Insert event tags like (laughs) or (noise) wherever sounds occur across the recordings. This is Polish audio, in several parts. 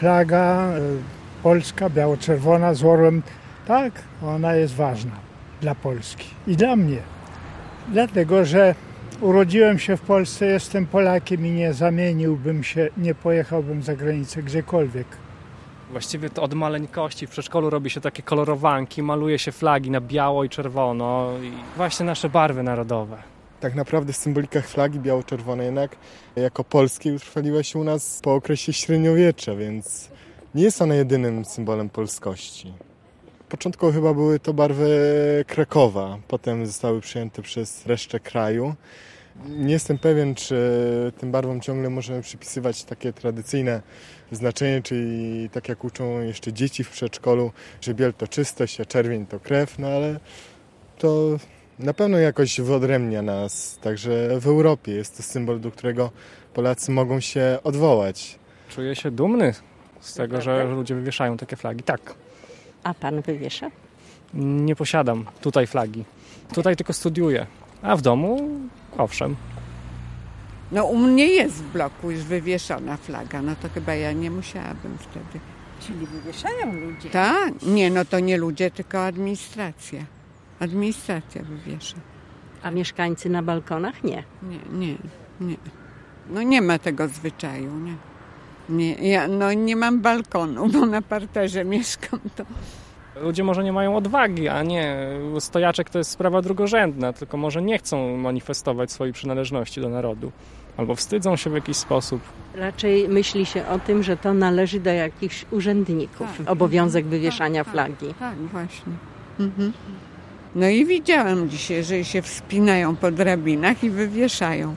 flaga y, polska, biało-czerwona z orłem, tak, ona jest ważna dla Polski i dla mnie. Dlatego, że urodziłem się w Polsce, jestem Polakiem i nie zamieniłbym się, nie pojechałbym za granicę gdziekolwiek. Właściwie to od maleńkości w przedszkolu robi się takie kolorowanki, maluje się flagi na biało i czerwono i właśnie nasze barwy narodowe. Tak naprawdę symbolika flagi biało-czerwonej jednak jako polskiej utrwaliła się u nas po okresie średniowiecza, więc nie jest ona jedynym symbolem polskości. Początkowo chyba były to barwy Krakowa, potem zostały przyjęte przez resztę kraju. Nie jestem pewien, czy tym barwom ciągle możemy przypisywać takie tradycyjne znaczenie, czyli tak jak uczą jeszcze dzieci w przedszkolu, że biel to czystość, a czerwień to krew, no ale to na pewno jakoś wyodrębnia nas. Także w Europie jest to symbol, do którego Polacy mogą się odwołać. Czuję się dumny z tego, że ludzie wywieszają takie flagi. Tak. A pan wywiesza? Nie posiadam tutaj flagi. Tutaj tylko studiuję. A w domu owszem. No u mnie jest w bloku już wywieszona flaga, no to chyba ja nie musiałabym wtedy. Czyli wywieszają ludzie. Tak? Nie, no to nie ludzie, tylko administracja. Administracja wywiesza. A mieszkańcy na balkonach nie. Nie, nie, nie. No nie ma tego zwyczaju, nie. Nie, ja no nie mam balkonu, bo na parterze (laughs) mieszkam, to Ludzie może nie mają odwagi, a nie. Stojaczek to jest sprawa drugorzędna, tylko może nie chcą manifestować swojej przynależności do narodu. Albo wstydzą się w jakiś sposób. Raczej myśli się o tym, że to należy do jakichś urzędników. Tak. Obowiązek wywieszania tak, flagi. Tak, tak właśnie. Mhm. No i widziałam dzisiaj, że się wspinają po drabinach i wywieszają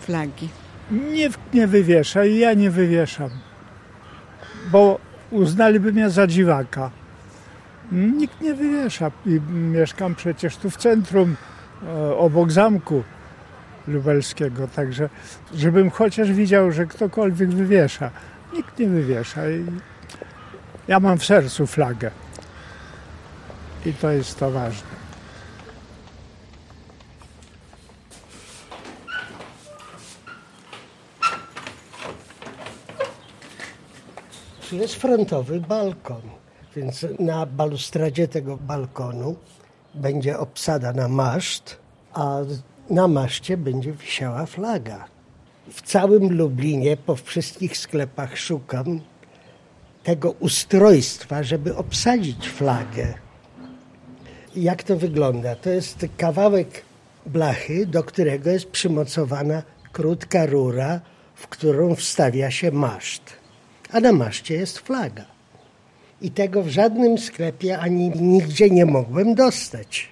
flagi. Nie, nie wywiesza i ja nie wywieszam, bo uznaliby mnie za dziwaka. Nikt nie wywiesza i mieszkam przecież tu w centrum, e, obok zamku lubelskiego, także żebym chociaż widział, że ktokolwiek wywiesza. Nikt nie wywiesza. I ja mam w sercu flagę i to jest to ważne. Tu jest frontowy balkon, więc na balustradzie tego balkonu będzie obsada na maszt, a na maszcie będzie wisiała flaga. W całym Lublinie, po wszystkich sklepach szukam tego ustrojstwa, żeby obsadzić flagę. Jak to wygląda? To jest kawałek blachy, do którego jest przymocowana krótka rura, w którą wstawia się maszt. A na maszcie jest flaga. I tego w żadnym sklepie ani nigdzie nie mogłem dostać.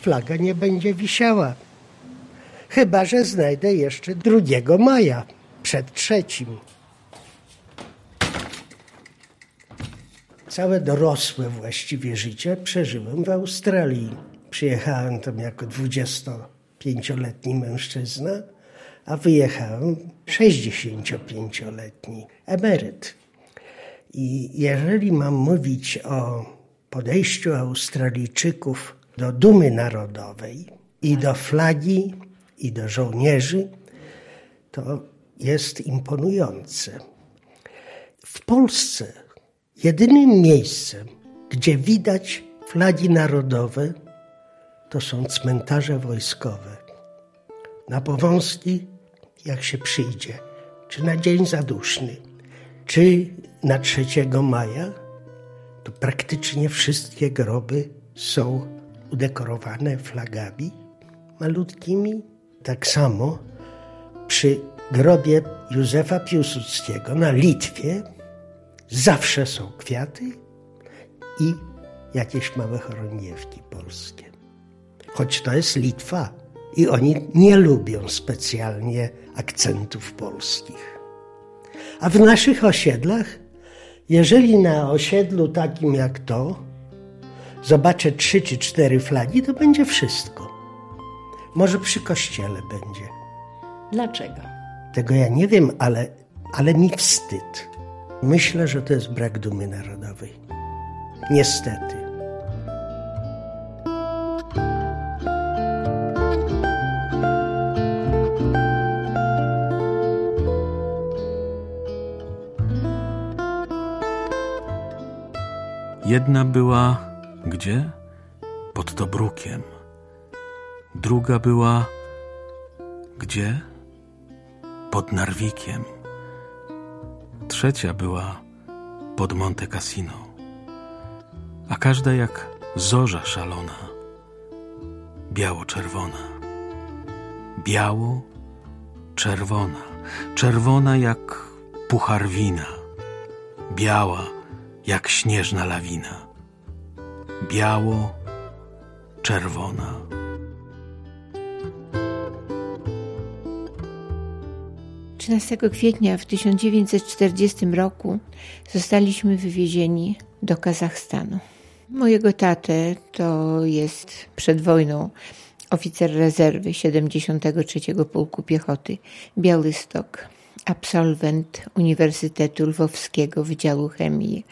Flaga nie będzie wisiała. Chyba, że znajdę jeszcze 2 maja, przed trzecim. Całe dorosłe właściwie życie przeżyłem w Australii. Przyjechałem tam jako 25-letni mężczyzna, a wyjechałem 65-letni emeryt. I jeżeli mam mówić o podejściu Australijczyków do dumy narodowej i do flagi, i do żołnierzy, to jest imponujące. W Polsce jedynym miejscem, gdzie widać flagi narodowe, to są cmentarze wojskowe. Na Powązki, jak się przyjdzie, czy na Dzień Zaduszny, czy na 3 maja, to praktycznie wszystkie groby są udekorowane flagami malutkimi. Tak samo przy grobie Józefa Piłsudskiego na Litwie zawsze są kwiaty i jakieś małe chorągiewki polskie. Choć to jest Litwa i oni nie lubią specjalnie akcentów polskich. A w naszych osiedlach, jeżeli na osiedlu takim jak to zobaczę trzy czy cztery flagi, to będzie wszystko. Może przy kościele będzie. Dlaczego? Tego ja nie wiem, ale, ale mi wstyd. Myślę, że to jest brak dumy narodowej. Niestety. Jedna była gdzie? Pod Tobrukiem. Druga była gdzie? Pod Narwikiem. Trzecia była pod Monte Cassino. A każda jak zorza szalona, biało-czerwona. Biało-czerwona, czerwona jak puchar wina, biała jak śnieżna lawina. Biało-czerwona. 13 kwietnia w 1940 roku zostaliśmy wywiezieni do Kazachstanu. Mojego tatę to jest przed wojną oficer rezerwy 73 Pułku Piechoty Białystok, absolwent Uniwersytetu Lwowskiego Wydziału Chemii.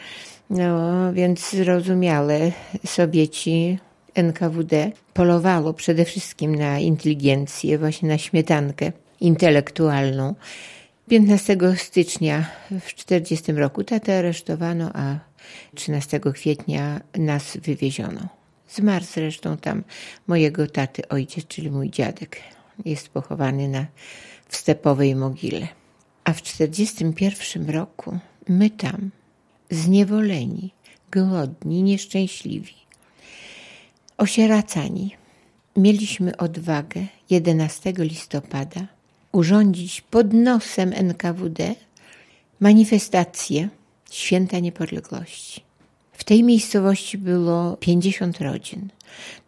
No więc zrozumiale Sowieci NKWD polowało przede wszystkim na inteligencję, właśnie na śmietankę intelektualną. 15 stycznia w 1940 roku tatę aresztowano, a 13 kwietnia nas wywieziono. Zmarł zresztą tam mojego taty ojciec, czyli mój dziadek. Jest pochowany na, w stepowej mogile. A w 1941 roku my tam, zniewoleni, głodni, nieszczęśliwi, osieracani, mieliśmy odwagę 11 listopada urządzić pod nosem NKWD manifestację Święta Niepodległości. W tej miejscowości było 50 rodzin.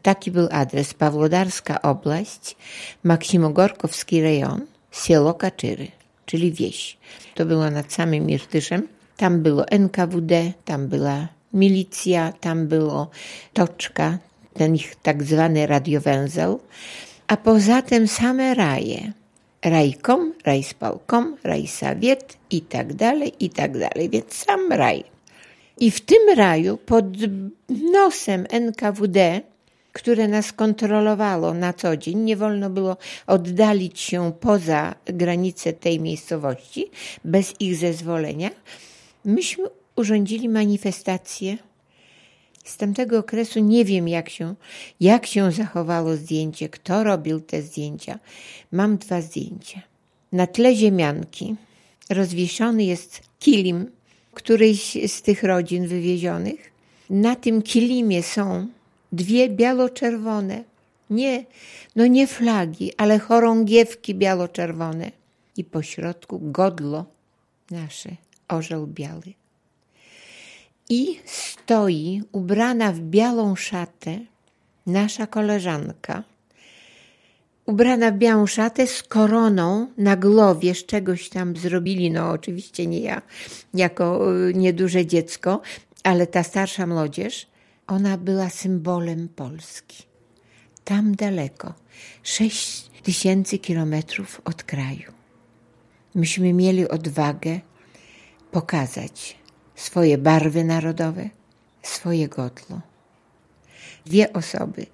Taki był adres Pawłodarska Oblaść, Maksimogorkowski rejon, Sielo Kaczyry, czyli wieś. To było nad samym Irtyszem. Tam było NKWD, tam była milicja, tam było toczka, ten ich tak zwany radiowęzeł, a poza tym same raje rajkom, rajspałkom, rajsawiet i tak dalej, i tak dalej. Więc sam raj. I w tym raju pod nosem NKWD, które nas kontrolowało na co dzień, nie wolno było oddalić się poza granice tej miejscowości bez ich zezwolenia, myśmy urządzili manifestację z tamtego okresu nie wiem, jak się, jak się zachowało zdjęcie, kto robił te zdjęcia. Mam dwa zdjęcia. Na tle ziemianki rozwieszony jest kilim którejś z tych rodzin wywiezionych. Na tym kilimie są dwie biało-czerwone, nie, no nie flagi, ale chorągiewki biało-czerwone. I po środku godlo nasze, orzeł biały i stoi ubrana w białą szatę nasza koleżanka. Ubrana w białą szatę z koroną na głowie, z czegoś tam zrobili, no oczywiście nie ja, jako y, nieduże dziecko, ale ta starsza młodzież, ona była symbolem Polski. Tam daleko, sześć tysięcy kilometrów od kraju. Myśmy mieli odwagę pokazać swoje barwy narodowe, swoje godło. Dwie osoby,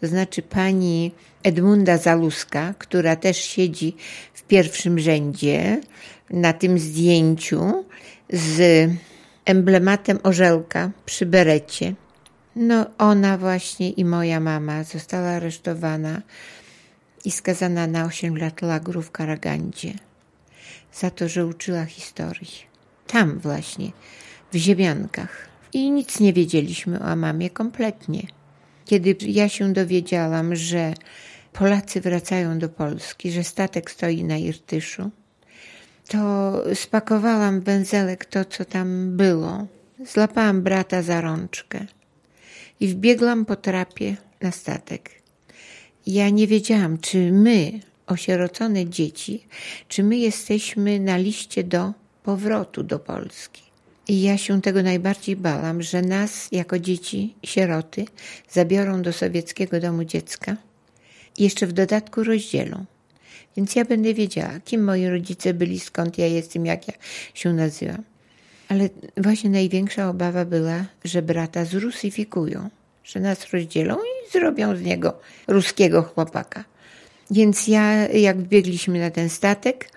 to znaczy pani Edmunda Zaluska, która też siedzi w pierwszym rzędzie na tym zdjęciu z emblematem orzełka przy berecie. No, ona właśnie i moja mama została aresztowana i skazana na 8 lat lagru w Karagandzie za to, że uczyła historii. Tam właśnie w Ziemiankach. I nic nie wiedzieliśmy o mamie kompletnie. Kiedy ja się dowiedziałam, że Polacy wracają do Polski, że statek stoi na Irtyszu, to spakowałam w węzelek to, co tam było. Złapałam brata za rączkę i wbiegłam po trapie na statek. Ja nie wiedziałam, czy my, osierocone dzieci, czy my jesteśmy na liście do powrotu do Polski. I ja się tego najbardziej bałam, że nas jako dzieci, sieroty, zabiorą do sowieckiego domu dziecka jeszcze w dodatku rozdzielą. Więc ja będę wiedziała, kim moi rodzice byli, skąd ja jestem, jak ja się nazywam. Ale właśnie największa obawa była, że brata zrusyfikują, że nas rozdzielą i zrobią z niego ruskiego chłopaka. Więc ja, jak biegliśmy na ten statek,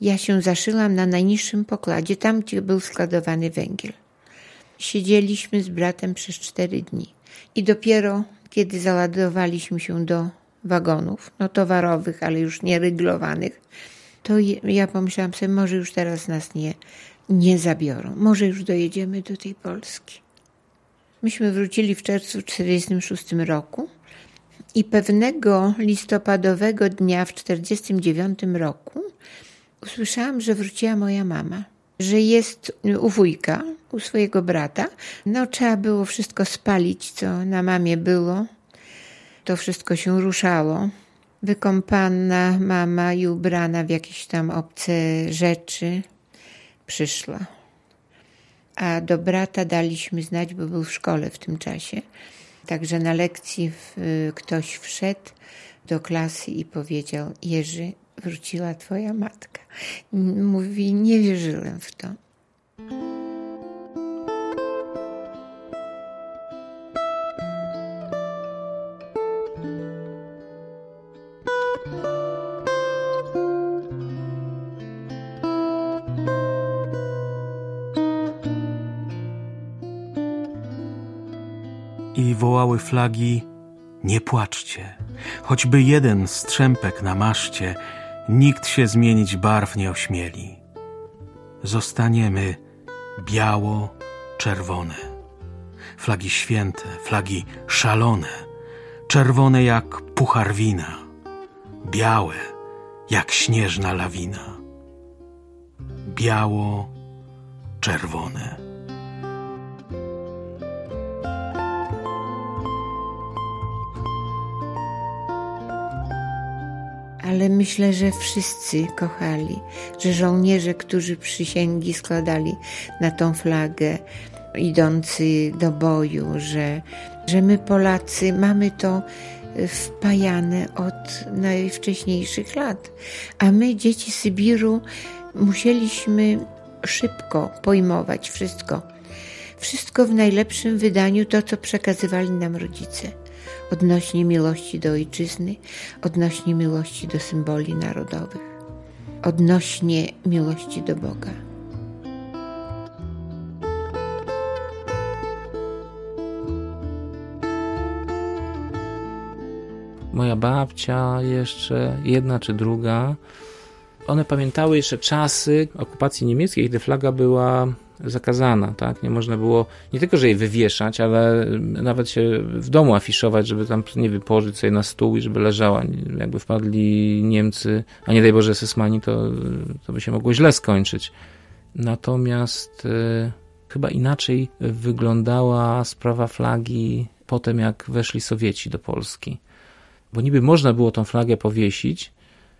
ja się zaszyłam na najniższym pokładzie, tam gdzie był składowany węgiel. siedzieliśmy z bratem przez cztery dni. I dopiero kiedy załadowaliśmy się do wagonów, no towarowych, ale już nie ryglowanych, to ja pomyślałam sobie, może już teraz nas nie, nie zabiorą, może już dojedziemy do tej Polski. Myśmy wrócili w czerwcu 1946 roku i pewnego listopadowego dnia w 1949 roku usłyszałam, że wróciła moja mama, że jest u wujka, u swojego brata. No, trzeba było wszystko spalić, co na mamie było. To wszystko się ruszało. Wykąpana mama i ubrana w jakieś tam obce rzeczy przyszła. A do brata daliśmy znać, bo był w szkole w tym czasie. Także na lekcji ktoś wszedł do klasy i powiedział: Jerzy, wróciła twoja matka. Mówi: Nie wierzyłem w to. Flagi: Nie płaczcie, choćby jeden strzępek na maszcie, nikt się zmienić barw nie ośmieli. Zostaniemy biało-czerwone. Flagi święte, flagi szalone, czerwone jak puchar wina, białe jak śnieżna lawina. Biało-czerwone. Ale myślę, że wszyscy kochali, że żołnierze, którzy przysięgi składali na tą flagę, idący do boju, że, że my Polacy mamy to wpajane od najwcześniejszych lat, a my, dzieci Sybiru, musieliśmy szybko pojmować wszystko. Wszystko w najlepszym wydaniu, to co przekazywali nam rodzice odnośnie miłości do ojczyzny, odnośnie miłości do symboli narodowych, odnośnie miłości do Boga. Moja babcia jeszcze, jedna czy druga, one pamiętały jeszcze czasy okupacji niemieckiej, gdy flaga była zakazana, tak? Nie można było nie tylko, że jej wywieszać, ale nawet się w domu afiszować, żeby tam, nie wiem, położyć sobie na stół i żeby leżała. Jakby wpadli Niemcy, a nie daj Boże Sesmani, to, to by się mogło źle skończyć. Natomiast y, chyba inaczej wyglądała sprawa flagi potem, jak weszli Sowieci do Polski. Bo niby można było tą flagę powiesić,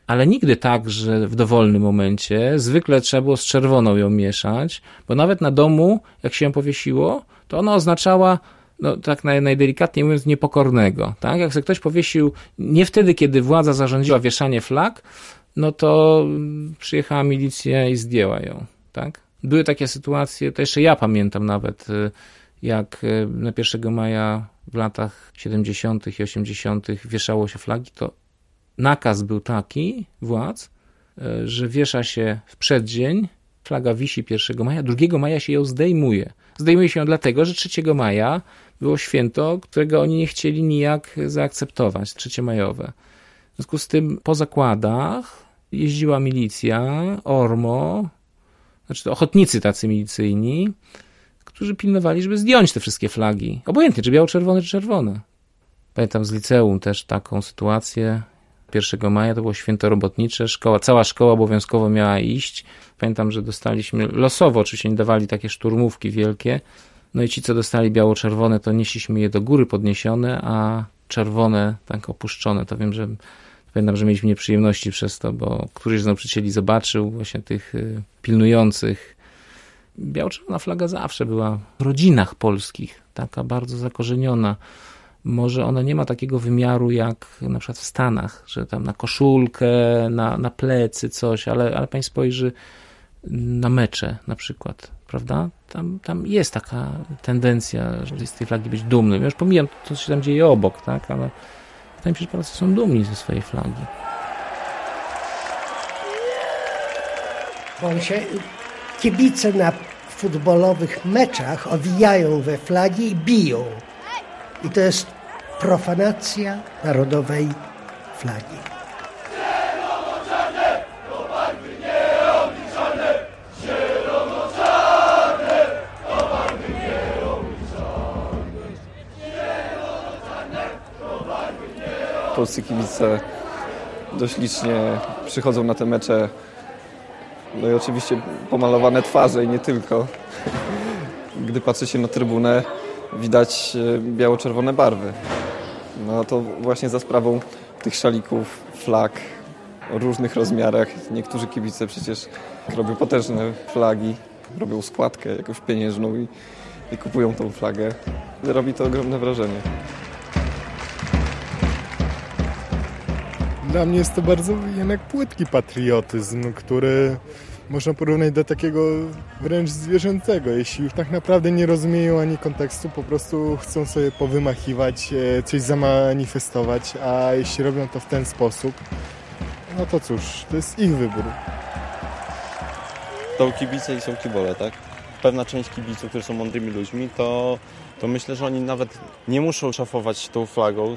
ale nigdy tak, że w dowolnym momencie. Zwykle trzeba było z czerwoną ją mieszać, bo nawet na domu, jak się ją powiesiło, to ona oznaczała no tak naj, najdelikatniej mówiąc, niepokornego. Tak? Jak sobie ktoś powiesił nie wtedy, kiedy władza zarządziła wieszanie flag, no to przyjechała milicja i zdjęła ją. Tak? Były takie sytuacje, to jeszcze ja pamiętam nawet, y, jak y, na 1 maja w latach 70. i 80. wieszało się flagi, to nakaz był taki władz, e, że wiesza się w przeddzień, flaga wisi 1 maja, 2 maja się ją zdejmuje. Zdejmuje się ją dlatego, że 3 maja było święto, którego oni nie chcieli nijak zaakceptować, trzeciemajowe. W związku z tym po zakładach jeździła milicja, ORMO, znaczy ochotnicy tacy milicyjni, którzy pilnowali, żeby zdjąć te wszystkie flagi. Obojętnie, czy biało-czerwone, czy czerwone. Pamiętam z liceum też taką sytuację. 1 maja to było święto robotnicze, szkoła, cała szkoła obowiązkowo miała iść. Pamiętam, że dostaliśmy losowo, oczywiście nie dawali takie szturmówki wielkie. No i ci, co dostali biało-czerwone, to nieśliśmy je do góry podniesione, a czerwone tak opuszczone. To wiem, że pamiętam, że mieliśmy nieprzyjemności przez to, bo któryś z nauczycieli zobaczył właśnie tych y, pilnujących. Biało-czerwona flaga zawsze była w rodzinach polskich, taka bardzo zakorzeniona może ona nie ma takiego wymiaru jak na przykład w Stanach, że tam na koszulkę, na, na plecy coś, ale, ale pani spojrzy na mecze na przykład, prawda? Tam, tam jest taka tendencja, żeby z tej flagi być dumnym. Ja już pomijam to, co się tam dzieje obok, tak? Ale wydaje mi się, że Polacy są dumni ze swojej flagi. Bo się kibice na futbolowych meczach owijają we flagi i biją. I to jest profanacja narodowej flagi. Polscy kibice dość licznie przychodzą na te mecze. No i oczywiście pomalowane twarze i nie tylko. Gdy patrzy się na trybunę, widać e, biało-czerwone barwy. No to właśnie za sprawą tych szalików, flag o różnych rozmiarach. Niektórzy kibice przecież robią potężne flagi, robią składkę jakąś pieniężną i, i kupują tą flagę. Robi to ogromne wrażenie. Dla mnie jest to bardzo jednak płytki patriotyzm, który można porównać do takiego wręcz zwierzęcego. Jeśli już tak naprawdę nie rozumieją ani kontekstu, po prostu chcą sobie powymachiwać, e, coś zamanifestować, a jeśli robią to w ten sposób, no to cóż, to jest ich wybór. Są kibice i są kibole, tak? Pewna część kibiców, którzy są mądrymi ludźmi, to, to myślę, że oni nawet nie muszą szafować tą flagą,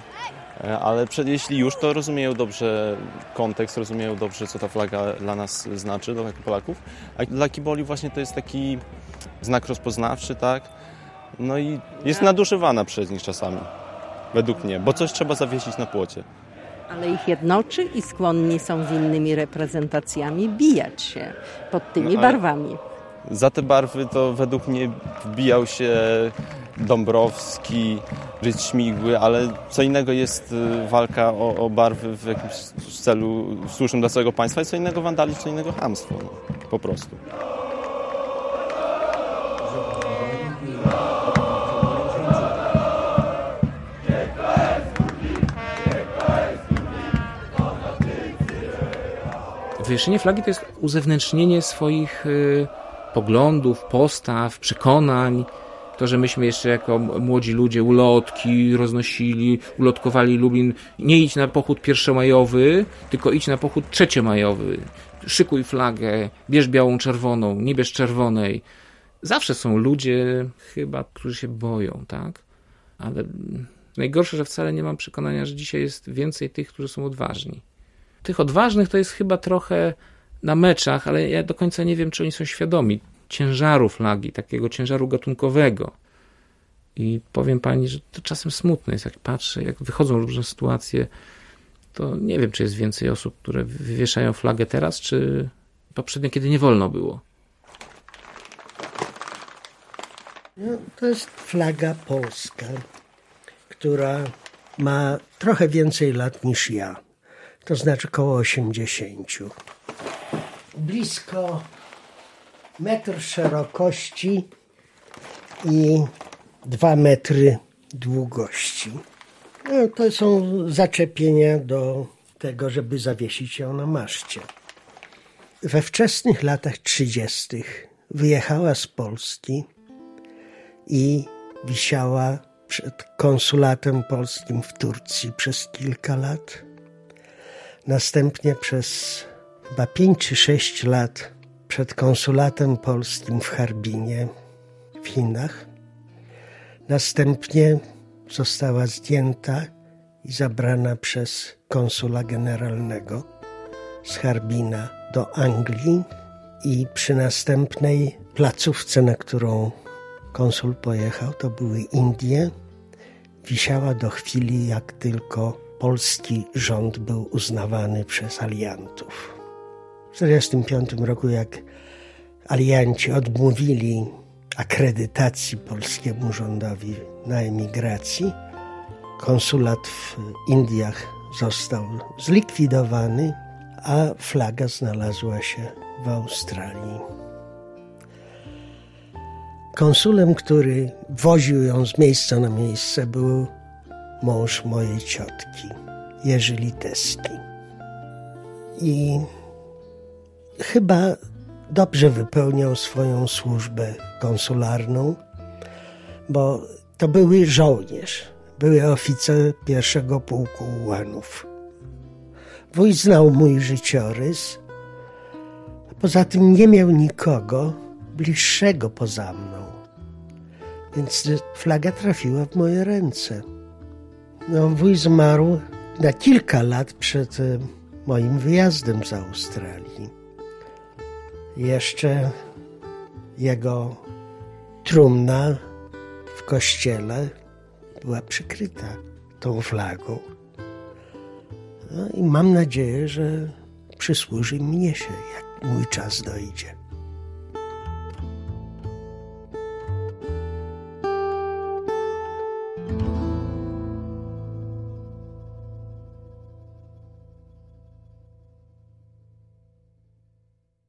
E, ale przed, jeśli już, to rozumieją dobrze kontekst, rozumieją dobrze, co ta flaga dla nas znaczy, dla Polaków. A dla kiboli właśnie to jest taki znak rozpoznawczy, tak? No i jest nadużywana przez nich czasami, według mnie, bo coś trzeba zawiesić na płocie. Ale ich jednoczy i skłonni są z innymi reprezentacjami bijać się pod tymi no, barwami. Za te barwy to według mnie wbijał się Dąbrowski, Rydz Śmigły, ale co innego jest y, walka o, o barwy w jakimś celu słusznym dla całego państwa i co innego wandalizm, co innego hamstwo, no, po prostu. Wywieszenie flagi to jest uzewnętrznienie swoich y, poglądów, postaw, przekonań, to, że myśmy jeszcze jako młodzi ludzie ulotki roznosili, ulotkowali Lublin, nie idź na pochód pierwszomajowy, tylko idź na pochód trzeciomajowy. Szykuj flagę, bierz białą, czerwoną, nie bierz czerwonej. Zawsze są ludzie chyba, którzy się boją, tak? Ale najgorsze, że wcale nie mam przekonania, że dzisiaj jest więcej tych, którzy są odważni. Tych odważnych to jest chyba trochę na meczach, ale ja do końca nie wiem, czy oni są świadomi ciężaru flagi, takiego ciężaru gatunkowego. I powiem pani, że to czasem smutne jest, jak patrzę, jak wychodzą różne sytuacje, to nie wiem, czy jest więcej osób, które wywieszają flagę teraz, czy poprzednio, kiedy nie wolno było. No, to jest flaga polska, która ma trochę więcej lat niż ja. To znaczy około 80. Blisko metr szerokości i dwa metry długości. No, to są zaczepienia do tego, żeby zawiesić ją na maszcie. We wczesnych latach 30. wyjechała z Polski i wisiała przed konsulatem polskim w Turcji przez kilka lat. Następnie przez chyba 5 czy 6 lat przed konsulatem polskim w Harbinie w Chinach. Następnie została zdjęta i zabrana przez konsula generalnego z Harbina do Anglii i przy następnej placówce, na którą konsul pojechał, to były Indie, wisiała do chwili, jak tylko polski rząd był uznawany przez aliantów. W 1945 roku, jak alianci odmówili akredytacji polskiemu rządowi na emigracji, konsulat w Indiach został zlikwidowany, a flaga znalazła się w Australii. Konsulem, który woził ją z miejsca na miejsce, był mąż mojej ciotki, Jerzy Litewski. I chyba dobrze wypełniał swoją służbę konsularną, bo to były żołnierz, były oficer pierwszego pułku ułanów. Wuj znał mój życiorys, poza tym nie miał nikogo, bliższego poza mną. Więc flaga trafiła w moje ręce. No, wuj zmarł na kilka lat przed e, moim wyjazdem z Australii. Jeszcze jego trumna w kościele była przykryta tą flagą. No i mam nadzieję, że przysłuży mnie się, jak mój czas dojdzie.